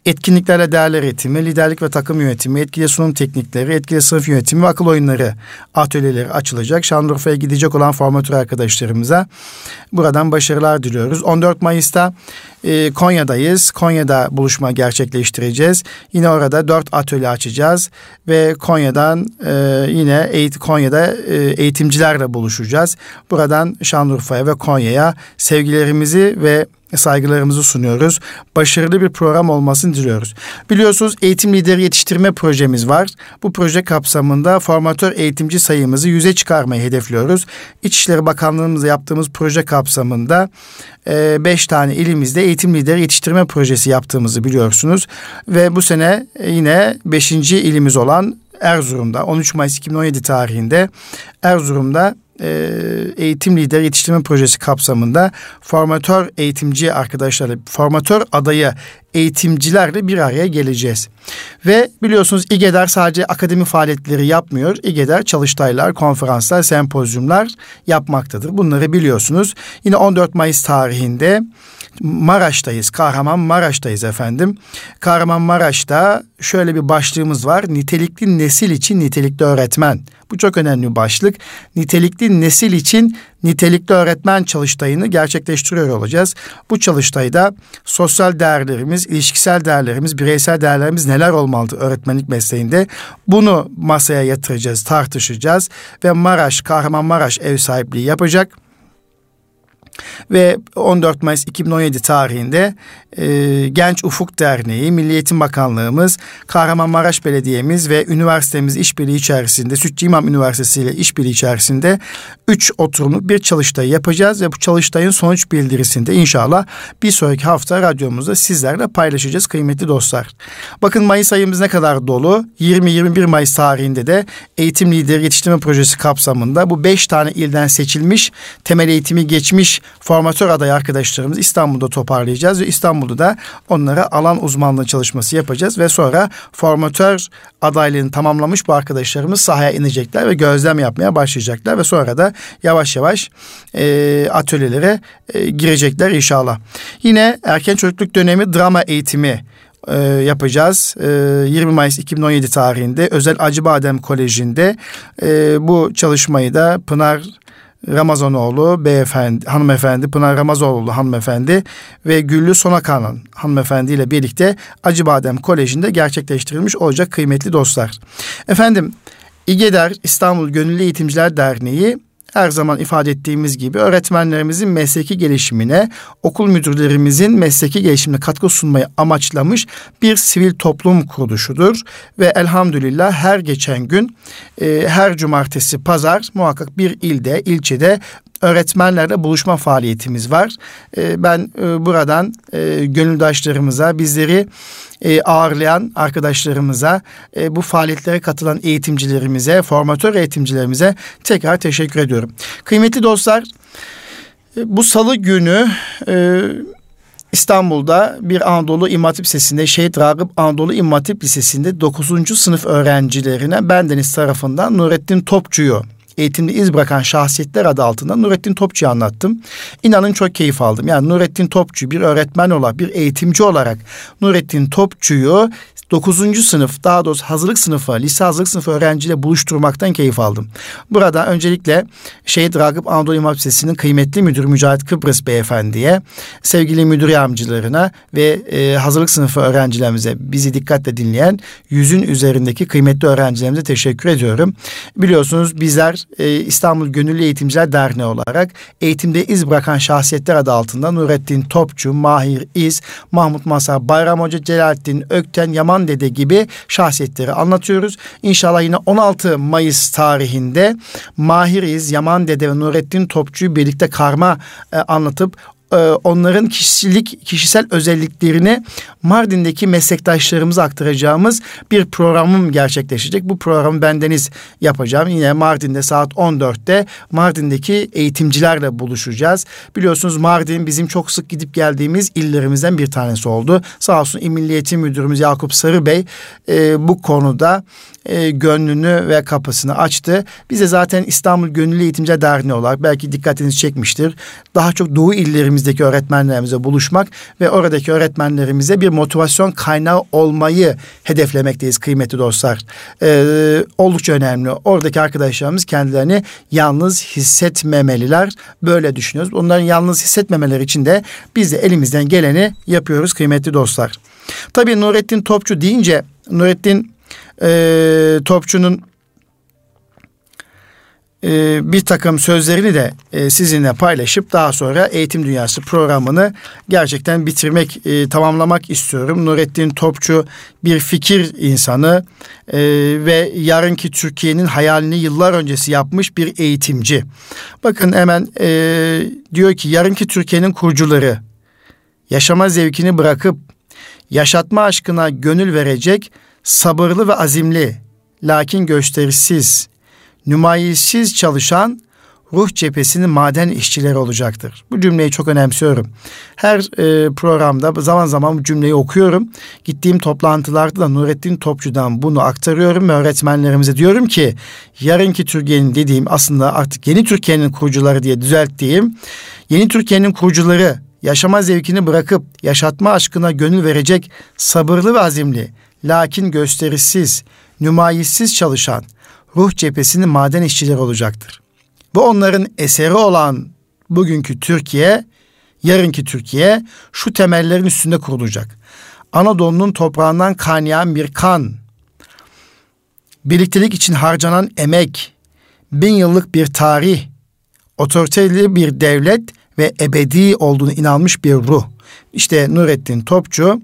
etkinliklerle değerler eğitimi, liderlik ve takım yönetimi, etkili sunum teknikleri, etkili sınıf yönetimi ve akıl oyunları atölyeleri açılacak. Şanlıurfa'ya gidecek olan formatör arkadaşlarımıza buradan başarılar diliyoruz. 14 Mayıs'ta e, Konya'dayız. Konya'da buluşma gerçekleştireceğiz. Yine orada dört atölye açacağız ve Konya'dan e, yine eğit Konya'da e, eğitimcilerle buluşacağız. Buradan Şanlıurfa'ya ve Konya'ya sevgilerimizi ve saygılarımızı sunuyoruz. Başarılı bir program olmasını diliyoruz. Biliyorsunuz eğitim lideri yetiştirme projemiz var. Bu proje kapsamında formatör eğitimci sayımızı yüze çıkarmayı hedefliyoruz. İçişleri Bakanlığımızla yaptığımız proje kapsamında e, beş tane ilimizde eğitim lideri yetiştirme projesi yaptığımızı biliyorsunuz. Ve bu sene yine beşinci ilimiz olan Erzurum'da 13 Mayıs 2017 tarihinde Erzurum'da e, eğitim lideri yetiştirme projesi kapsamında formatör eğitimci arkadaşlarla, formatör adayı eğitimcilerle bir araya geleceğiz. Ve biliyorsunuz İGEDER sadece akademi faaliyetleri yapmıyor. İGEDER çalıştaylar, konferanslar, sempozyumlar yapmaktadır. Bunları biliyorsunuz. Yine 14 Mayıs tarihinde Maraş'tayız. Kahraman Maraş'tayız efendim. Kahraman Maraş'ta şöyle bir başlığımız var. Nitelikli nesil için nitelikli öğretmen. Bu çok önemli bir başlık. Nitelikli nesil için nitelikli öğretmen çalıştayını gerçekleştiriyor olacağız. Bu çalıştayda sosyal değerlerimiz, ilişkisel değerlerimiz, bireysel değerlerimiz neler olmalıdır öğretmenlik mesleğinde? Bunu masaya yatıracağız, tartışacağız ve Maraş, Kahramanmaraş ev sahipliği yapacak ve 14 Mayıs 2017 tarihinde e, Genç Ufuk Derneği, Milli Eğitim Bakanlığımız, Kahramanmaraş Belediye'miz ve üniversitemiz işbirliği içerisinde, Sütçü İmam Üniversitesi ile işbirliği içerisinde üç oturumluk bir çalıştay yapacağız ve bu çalıştayın sonuç bildirisinde inşallah bir sonraki hafta radyomuzda sizlerle paylaşacağız kıymetli dostlar. Bakın Mayıs ayımız ne kadar dolu. 20-21 Mayıs tarihinde de Eğitim Lideri Yetiştirme Projesi kapsamında bu beş tane ilden seçilmiş, temel eğitimi geçmiş formatör aday arkadaşlarımız İstanbul'da toparlayacağız ve İstanbul'da da onlara alan uzmanlığı çalışması yapacağız ve sonra formatör adaylığını tamamlamış bu arkadaşlarımız sahaya inecekler ve gözlem yapmaya başlayacaklar ve sonra da yavaş yavaş e, atölyelere e, girecekler inşallah. Yine erken çocukluk dönemi drama eğitimi e, yapacağız. E, 20 Mayıs 2017 tarihinde Özel Acıbadem Koleji'nde e, bu çalışmayı da Pınar Ramazanoğlu beyefendi, hanımefendi, Pınar Ramazoğlu hanımefendi ve Güllü Sonakan'ın hanımefendi ile birlikte Acıbadem Koleji'nde gerçekleştirilmiş olacak kıymetli dostlar. Efendim İGEDER İstanbul Gönüllü Eğitimciler Derneği her zaman ifade ettiğimiz gibi öğretmenlerimizin mesleki gelişimine, okul müdürlerimizin mesleki gelişimine katkı sunmayı amaçlamış bir sivil toplum kuruluşudur. Ve elhamdülillah her geçen gün, e, her cumartesi, pazar muhakkak bir ilde, ilçede öğretmenlerle buluşma faaliyetimiz var. E, ben e, buradan e, gönüldaşlarımıza, bizleri e, ağırlayan arkadaşlarımıza, e, bu faaliyetlere katılan eğitimcilerimize, formatör eğitimcilerimize tekrar teşekkür ediyorum. Kıymetli dostlar, bu salı günü İstanbul'da bir Anadolu İmam Hatip Lisesi'nde Şehit Ragıp Anadolu İmam Hatip Lisesi'nde 9. sınıf öğrencilerine bendeniz tarafından Nurettin Topçu'yu eğitimde iz bırakan şahsiyetler adı altında Nurettin Topçu'yu anlattım. İnanın çok keyif aldım. Yani Nurettin Topçu bir öğretmen olarak, bir eğitimci olarak Nurettin Topçu'yu 9. sınıf daha doğrusu hazırlık sınıfı, lise hazırlık sınıfı öğrenciyle buluşturmaktan keyif aldım. Burada öncelikle Şehit Ragıp Anadolu İmam Lisesi'nin kıymetli müdür Mücahit Kıbrıs Beyefendi'ye, sevgili müdür yardımcılarına ve e, hazırlık sınıfı öğrencilerimize bizi dikkatle dinleyen yüzün üzerindeki kıymetli öğrencilerimize teşekkür ediyorum. Biliyorsunuz bizler e, İstanbul Gönüllü Eğitimciler Derneği olarak eğitimde iz bırakan şahsiyetler adı altında Nurettin Topçu, Mahir İz, Mahmut Masar, Bayram Hoca, Celalettin Ökten, Yaman Dede gibi şahsiyetleri anlatıyoruz. İnşallah yine 16 Mayıs tarihinde Mahir İz, Yaman Dede ve Nurettin Topçu'yu birlikte karma e, anlatıp e, onların kişilik kişisel özelliklerini Mardin'deki meslektaşlarımıza aktaracağımız bir programım gerçekleşecek. Bu programı bendeniz yapacağım. Yine Mardin'de saat 14'te Mardin'deki eğitimcilerle buluşacağız. Biliyorsunuz Mardin bizim çok sık gidip geldiğimiz illerimizden bir tanesi oldu. Sağ olsun İl Milli Eğitim Müdürümüz Yakup Sarı Bey e, bu konuda e, gönlünü ve kapısını açtı. Bize zaten İstanbul Gönüllü Eğitimciler Derneği olarak belki dikkatinizi çekmiştir. Daha çok Doğu illerimizdeki öğretmenlerimize buluşmak ve oradaki öğretmenlerimize bir motivasyon kaynağı olmayı hedeflemekteyiz kıymetli dostlar. E, oldukça önemli. Oradaki arkadaşlarımız kendilerini yalnız hissetmemeliler. Böyle düşünüyoruz. Onların yalnız hissetmemeleri için de biz de elimizden geleni yapıyoruz kıymetli dostlar. Tabii Nurettin Topçu deyince Nurettin e, Topçu'nun e, bir takım sözlerini de e, sizinle paylaşıp daha sonra Eğitim Dünyası programını gerçekten bitirmek, e, tamamlamak istiyorum. Nurettin Topçu bir fikir insanı e, ve yarınki Türkiye'nin hayalini yıllar öncesi yapmış bir eğitimci. Bakın hemen e, diyor ki yarınki Türkiye'nin kurucuları yaşama zevkini bırakıp yaşatma aşkına gönül verecek sabırlı ve azimli, lakin gösterişsiz, nümayişsiz çalışan ruh cephesinin maden işçileri olacaktır. Bu cümleyi çok önemsiyorum. Her e, programda zaman zaman bu cümleyi okuyorum. Gittiğim toplantılarda da Nurettin Topçu'dan bunu aktarıyorum ve öğretmenlerimize diyorum ki yarınki Türkiye'nin dediğim aslında artık yeni Türkiye'nin kurucuları diye düzelttiğim yeni Türkiye'nin kurucuları yaşama zevkini bırakıp yaşatma aşkına gönül verecek sabırlı ve azimli, lakin gösterişsiz, nümayissiz çalışan ruh cephesinin maden işçileri olacaktır. Bu onların eseri olan bugünkü Türkiye, yarınki Türkiye şu temellerin üstünde kurulacak. Anadolu'nun toprağından kaynayan bir kan, birliktelik için harcanan emek, bin yıllık bir tarih, otoriteli bir devlet ve ebedi olduğunu inanmış bir ruh. İşte Nurettin Topçu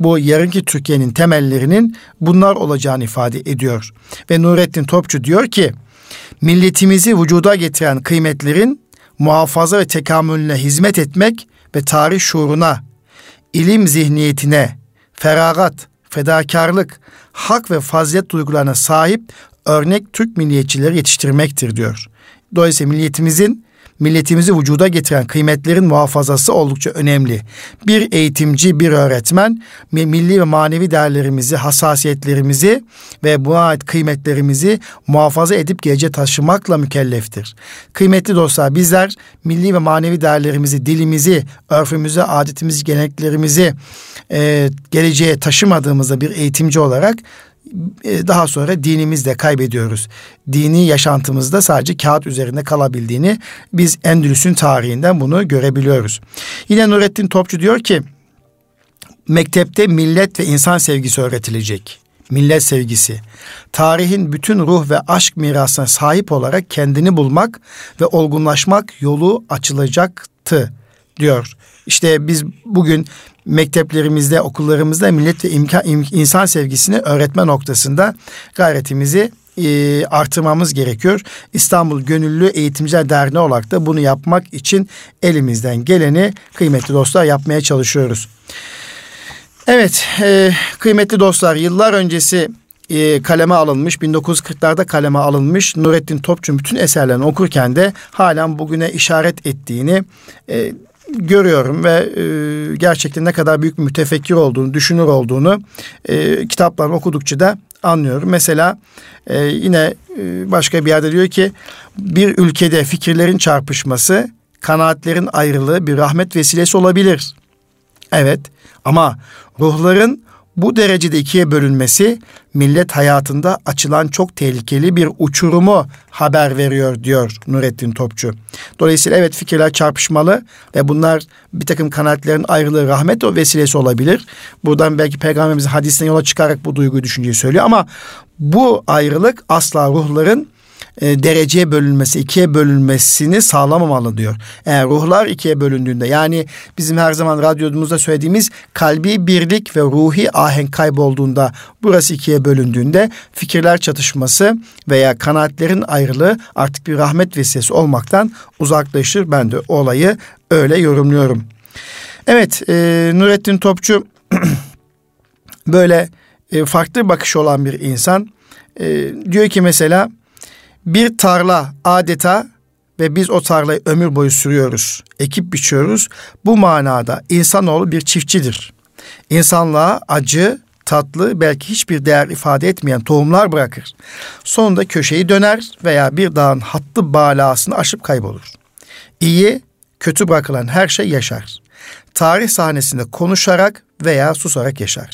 bu yarınki Türkiye'nin temellerinin bunlar olacağını ifade ediyor. Ve Nurettin Topçu diyor ki milletimizi vücuda getiren kıymetlerin muhafaza ve tekamülüne hizmet etmek ve tarih şuuruna, ilim zihniyetine, feragat, fedakarlık, hak ve fazilet duygularına sahip örnek Türk milliyetçileri yetiştirmektir diyor. Dolayısıyla milliyetimizin milletimizi vücuda getiren kıymetlerin muhafazası oldukça önemli. Bir eğitimci, bir öğretmen milli ve manevi değerlerimizi, hassasiyetlerimizi ve buna ait kıymetlerimizi muhafaza edip gece taşımakla mükelleftir. Kıymetli dostlar bizler milli ve manevi değerlerimizi, dilimizi, örfümüzü, adetimizi, geleneklerimizi e, geleceğe taşımadığımızda bir eğitimci olarak daha sonra dinimizde kaybediyoruz. Dini yaşantımızda sadece kağıt üzerinde kalabildiğini biz Endülüs'ün tarihinden bunu görebiliyoruz. Yine Nurettin Topçu diyor ki mektepte millet ve insan sevgisi öğretilecek. Millet sevgisi. Tarihin bütün ruh ve aşk mirasına sahip olarak kendini bulmak ve olgunlaşmak yolu açılacaktı diyor. İşte biz bugün mekteplerimizde, okullarımızda millet ve imkan, im, insan sevgisini öğretme noktasında gayretimizi e, artırmamız gerekiyor. İstanbul Gönüllü Eğitimciler Derneği olarak da bunu yapmak için elimizden geleni kıymetli dostlar yapmaya çalışıyoruz. Evet, e, kıymetli dostlar yıllar öncesi e, kaleme alınmış 1940'larda kaleme alınmış Nurettin Topçu'nun bütün eserlerini okurken de halen bugüne işaret ettiğini e, görüyorum ve e, gerçekten ne kadar büyük mütefekkir olduğunu, düşünür olduğunu e, kitaplarını okudukça da anlıyorum. Mesela e, yine e, başka bir yerde diyor ki bir ülkede fikirlerin çarpışması, kanaatlerin ayrılığı bir rahmet vesilesi olabilir. Evet ama ruhların bu derecede ikiye bölünmesi millet hayatında açılan çok tehlikeli bir uçurumu haber veriyor diyor Nurettin Topçu. Dolayısıyla evet fikirler çarpışmalı ve bunlar bir takım kanaatlerin ayrılığı rahmet o vesilesi olabilir. Buradan belki peygamberimizin hadisine yola çıkarak bu duyguyu düşünceyi söylüyor ama bu ayrılık asla ruhların e, dereceye bölünmesi, ikiye bölünmesini sağlamamalı diyor. Eğer ruhlar ikiye bölündüğünde yani bizim her zaman radyomuzda söylediğimiz kalbi birlik ve ruhi ahenk kaybolduğunda burası ikiye bölündüğünde fikirler çatışması veya kanaatlerin ayrılığı artık bir rahmet vesilesi olmaktan uzaklaşır. Ben de olayı öyle yorumluyorum. Evet e, Nurettin Topçu böyle e, farklı bakış olan bir insan. E, diyor ki mesela bir tarla adeta ve biz o tarlayı ömür boyu sürüyoruz, ekip biçiyoruz. Bu manada insanoğlu bir çiftçidir. İnsanlığa acı, tatlı, belki hiçbir değer ifade etmeyen tohumlar bırakır. Sonunda köşeyi döner veya bir dağın hattı balasını aşıp kaybolur. İyi, kötü bırakılan her şey yaşar. Tarih sahnesinde konuşarak veya susarak yaşar.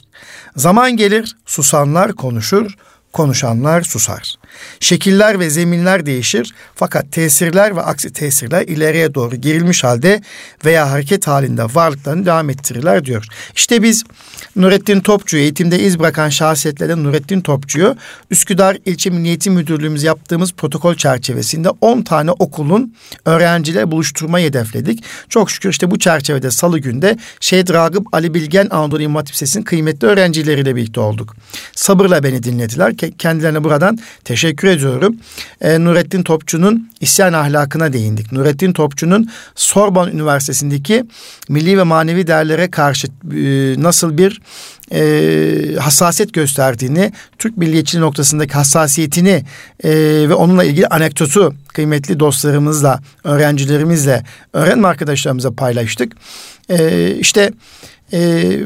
Zaman gelir, susanlar konuşur, konuşanlar susar. Şekiller ve zeminler değişir fakat tesirler ve aksi tesirler ileriye doğru gerilmiş halde veya hareket halinde varlıklarını devam ettirirler diyor. İşte biz Nurettin Topçu eğitimde iz bırakan şahsiyetlerden Nurettin Topçu'yu Üsküdar İlçe Milliyeti Müdürlüğümüz yaptığımız protokol çerçevesinde 10 tane okulun öğrenciler buluşturmayı hedefledik. Çok şükür işte bu çerçevede salı günde Şehit Ragıp Ali Bilgen Anadolu İmam Hatip Lisesi'nin kıymetli öğrencileriyle birlikte olduk. Sabırla beni dinlediler. Kendilerine buradan teşekkür ediyorum. E, Nurettin Topçu'nun isyan ahlakına değindik. Nurettin Topçu'nun Sorbonne Üniversitesi'ndeki milli ve manevi değerlere karşı e, nasıl bir e, hassasiyet gösterdiğini, Türk milliyetçiliği noktasındaki hassasiyetini e, ve onunla ilgili anekdotu kıymetli dostlarımızla, öğrencilerimizle, öğrenme arkadaşlarımıza paylaştık. E, işte e,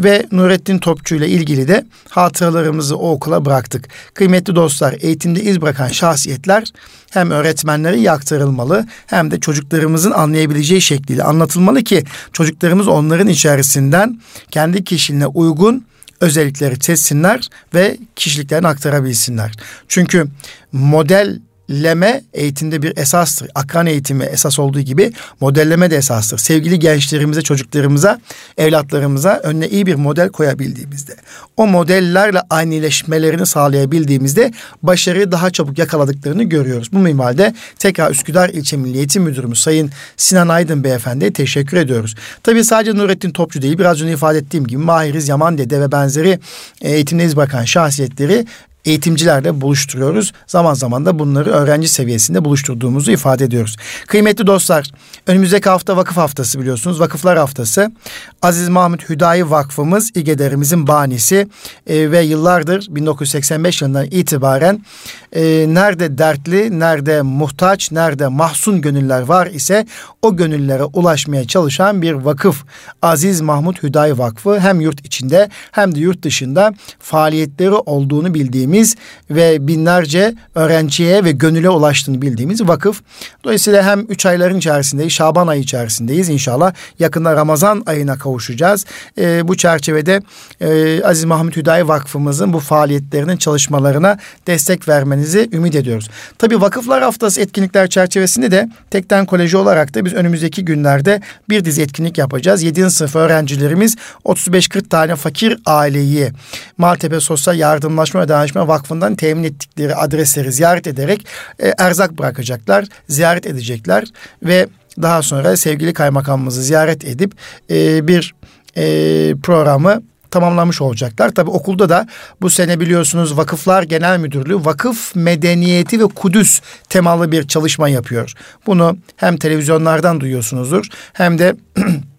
ve Nurettin Topçu ile ilgili de hatıralarımızı o okula bıraktık. Kıymetli dostlar, eğitimde iz bırakan şahsiyetler hem öğretmenlere iyi aktarılmalı hem de çocuklarımızın anlayabileceği şekliyle anlatılmalı ki çocuklarımız onların içerisinden kendi kişiliğine uygun özellikleri seçsinler ve kişiliklerini aktarabilsinler. Çünkü model modelleme eğitimde bir esastır. Akran eğitimi esas olduğu gibi modelleme de esastır. Sevgili gençlerimize, çocuklarımıza, evlatlarımıza önüne iyi bir model koyabildiğimizde, o modellerle aynıleşmelerini sağlayabildiğimizde başarıyı daha çabuk yakaladıklarını görüyoruz. Bu minvalde tekrar Üsküdar İlçe Milli Eğitim Müdürümüz Sayın Sinan Aydın Beyefendi'ye teşekkür ediyoruz. Tabii sadece Nurettin Topçu değil, biraz önce ifade ettiğim gibi Mahiriz Yaman Dede ve benzeri eğitimde iz bakan şahsiyetleri eğitimcilerle buluşturuyoruz. Zaman zaman da bunları öğrenci seviyesinde buluşturduğumuzu ifade ediyoruz. Kıymetli dostlar, önümüzdeki hafta vakıf haftası biliyorsunuz. Vakıflar haftası. Aziz Mahmut Hüdayi Vakfımız İGEDER'imizin banisi e, ve yıllardır 1985 yılından itibaren e, nerede dertli, nerede muhtaç, nerede mahzun gönüller var ise o gönüllere ulaşmaya çalışan bir vakıf. Aziz Mahmut Hüdayi Vakfı hem yurt içinde hem de yurt dışında faaliyetleri olduğunu bildiğimiz bildiğimiz ve binlerce öğrenciye ve gönüle ulaştığını bildiğimiz vakıf. Dolayısıyla hem üç ayların içerisindeyiz, Şaban ayı içerisindeyiz inşallah. Yakında Ramazan ayına kavuşacağız. E, bu çerçevede e, Aziz Mahmut Hüdayi Vakfımızın bu faaliyetlerinin çalışmalarına destek vermenizi ümit ediyoruz. Tabi Vakıflar Haftası etkinlikler çerçevesinde de Tekten Koleji olarak da biz önümüzdeki günlerde bir dizi etkinlik yapacağız. 7. sınıf öğrencilerimiz 35-40 tane fakir aileyi Maltepe Sosyal Yardımlaşma ve Dayanışma Vakfı'ndan temin ettikleri adresleri ziyaret ederek e, erzak bırakacaklar, ziyaret edecekler ve daha sonra sevgili kaymakamımızı ziyaret edip e, bir e, programı tamamlamış olacaklar. Tabi okulda da bu sene biliyorsunuz Vakıflar Genel Müdürlüğü vakıf medeniyeti ve Kudüs temalı bir çalışma yapıyor. Bunu hem televizyonlardan duyuyorsunuzdur hem de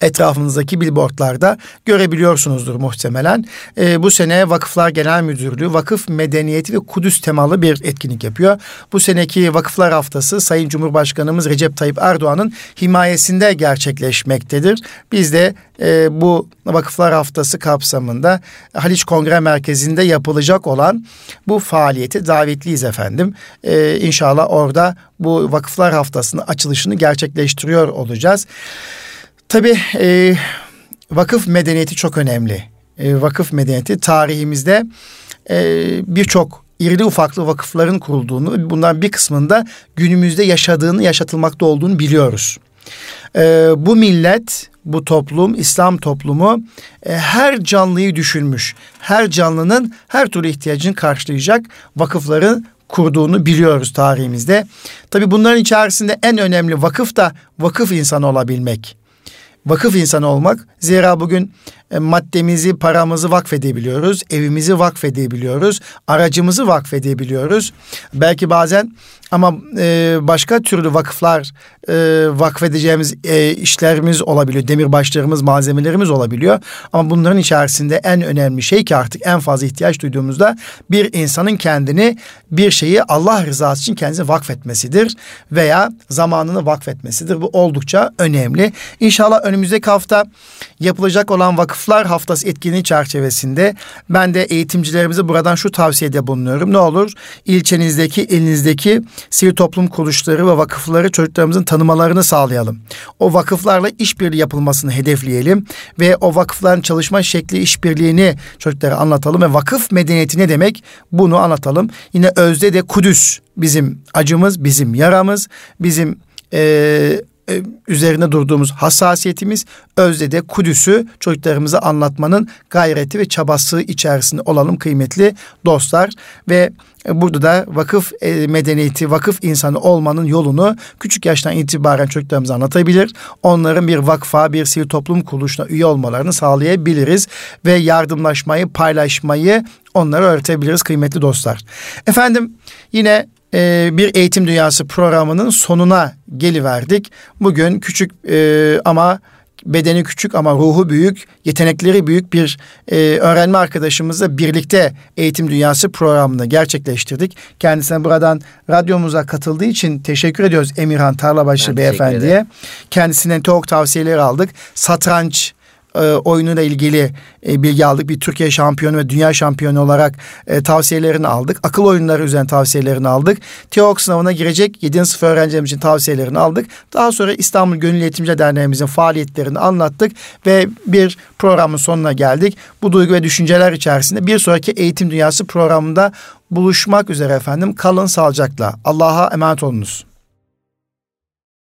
etrafınızdaki billboardlarda görebiliyorsunuzdur muhtemelen. E, bu sene Vakıflar Genel Müdürlüğü Vakıf Medeniyeti ve Kudüs temalı bir etkinlik yapıyor. Bu seneki Vakıflar Haftası Sayın Cumhurbaşkanımız Recep Tayyip Erdoğan'ın himayesinde gerçekleşmektedir. Biz de e, bu Vakıflar Haftası kapsamında Haliç Kongre Merkezi'nde yapılacak olan bu faaliyeti davetliyiz efendim. E, inşallah orada bu Vakıflar Haftası'nın açılışını gerçekleştiriyor olacağız. Tabii e, vakıf medeniyeti çok önemli. E, vakıf medeniyeti tarihimizde e, birçok irili ufaklı vakıfların kurulduğunu, bundan bir kısmında günümüzde yaşadığını, yaşatılmakta olduğunu biliyoruz. E, bu millet, bu toplum, İslam toplumu e, her canlıyı düşünmüş. Her canlının her türlü ihtiyacını karşılayacak vakıfların kurduğunu biliyoruz tarihimizde. Tabi bunların içerisinde en önemli vakıf da vakıf insanı olabilmek vakıf insanı olmak. Zira bugün e, maddemizi, paramızı vakfedebiliyoruz, evimizi vakfedebiliyoruz, aracımızı vakfedebiliyoruz. Belki bazen ama e, başka türlü vakıflar e, vakfedeceğimiz e, işlerimiz olabiliyor. Demirbaşlarımız, malzemelerimiz olabiliyor. Ama bunların içerisinde en önemli şey ki artık en fazla ihtiyaç duyduğumuzda bir insanın kendini bir şeyi Allah rızası için kendisine vakfetmesidir veya zamanını vakfetmesidir. Bu oldukça önemli. İnşallah önümüzdeki hafta yapılacak olan vakıflar haftası etkinliği çerçevesinde ben de eğitimcilerimize buradan şu tavsiyede bulunuyorum. Ne olur ilçenizdeki, elinizdeki sivil toplum kuruluşları ve vakıfları çocuklarımızın tanımalarını sağlayalım. O vakıflarla işbirliği yapılmasını hedefleyelim ve o vakıfların çalışma şekli işbirliğini çocuklara anlatalım ve vakıf medeniyeti ne demek bunu anlatalım. Yine özde de Kudüs bizim acımız, bizim yaramız, bizim e, e, üzerine durduğumuz hassasiyetimiz özde de Kudüs'ü çocuklarımıza anlatmanın gayreti ve çabası içerisinde olalım kıymetli dostlar ve e, burada da vakıf e, medeniyeti, vakıf insanı olmanın yolunu küçük yaştan itibaren çocuklarımıza anlatabilir. Onların bir vakfa, bir sivil toplum kuruluşuna üye olmalarını sağlayabiliriz ve yardımlaşmayı, paylaşmayı onlara öğretebiliriz kıymetli dostlar. Efendim yine e, bir eğitim dünyası programının sonuna geliverdik. Bugün küçük e, ama bedeni küçük ama ruhu büyük, yetenekleri büyük bir e, öğrenme arkadaşımızla birlikte Eğitim Dünyası programını gerçekleştirdik. Kendisine buradan radyomuza katıldığı için teşekkür ediyoruz Emirhan Tarlabaşı Beyefendi'ye. Kendisinden çok tavsiyeleri aldık. Satranç e, oyunuyla ilgili e, bilgi aldık. Bir Türkiye şampiyonu ve dünya şampiyonu olarak e, tavsiyelerini aldık. Akıl oyunları üzerine tavsiyelerini aldık. TEOK sınavına girecek 7. sınıf öğrencilerimiz için tavsiyelerini aldık. Daha sonra İstanbul Gönüllü Eğitimci Derneğimizin faaliyetlerini anlattık ve bir programın sonuna geldik. Bu duygu ve düşünceler içerisinde bir sonraki Eğitim Dünyası programında buluşmak üzere efendim. Kalın sağlıcakla. Allah'a emanet olunuz.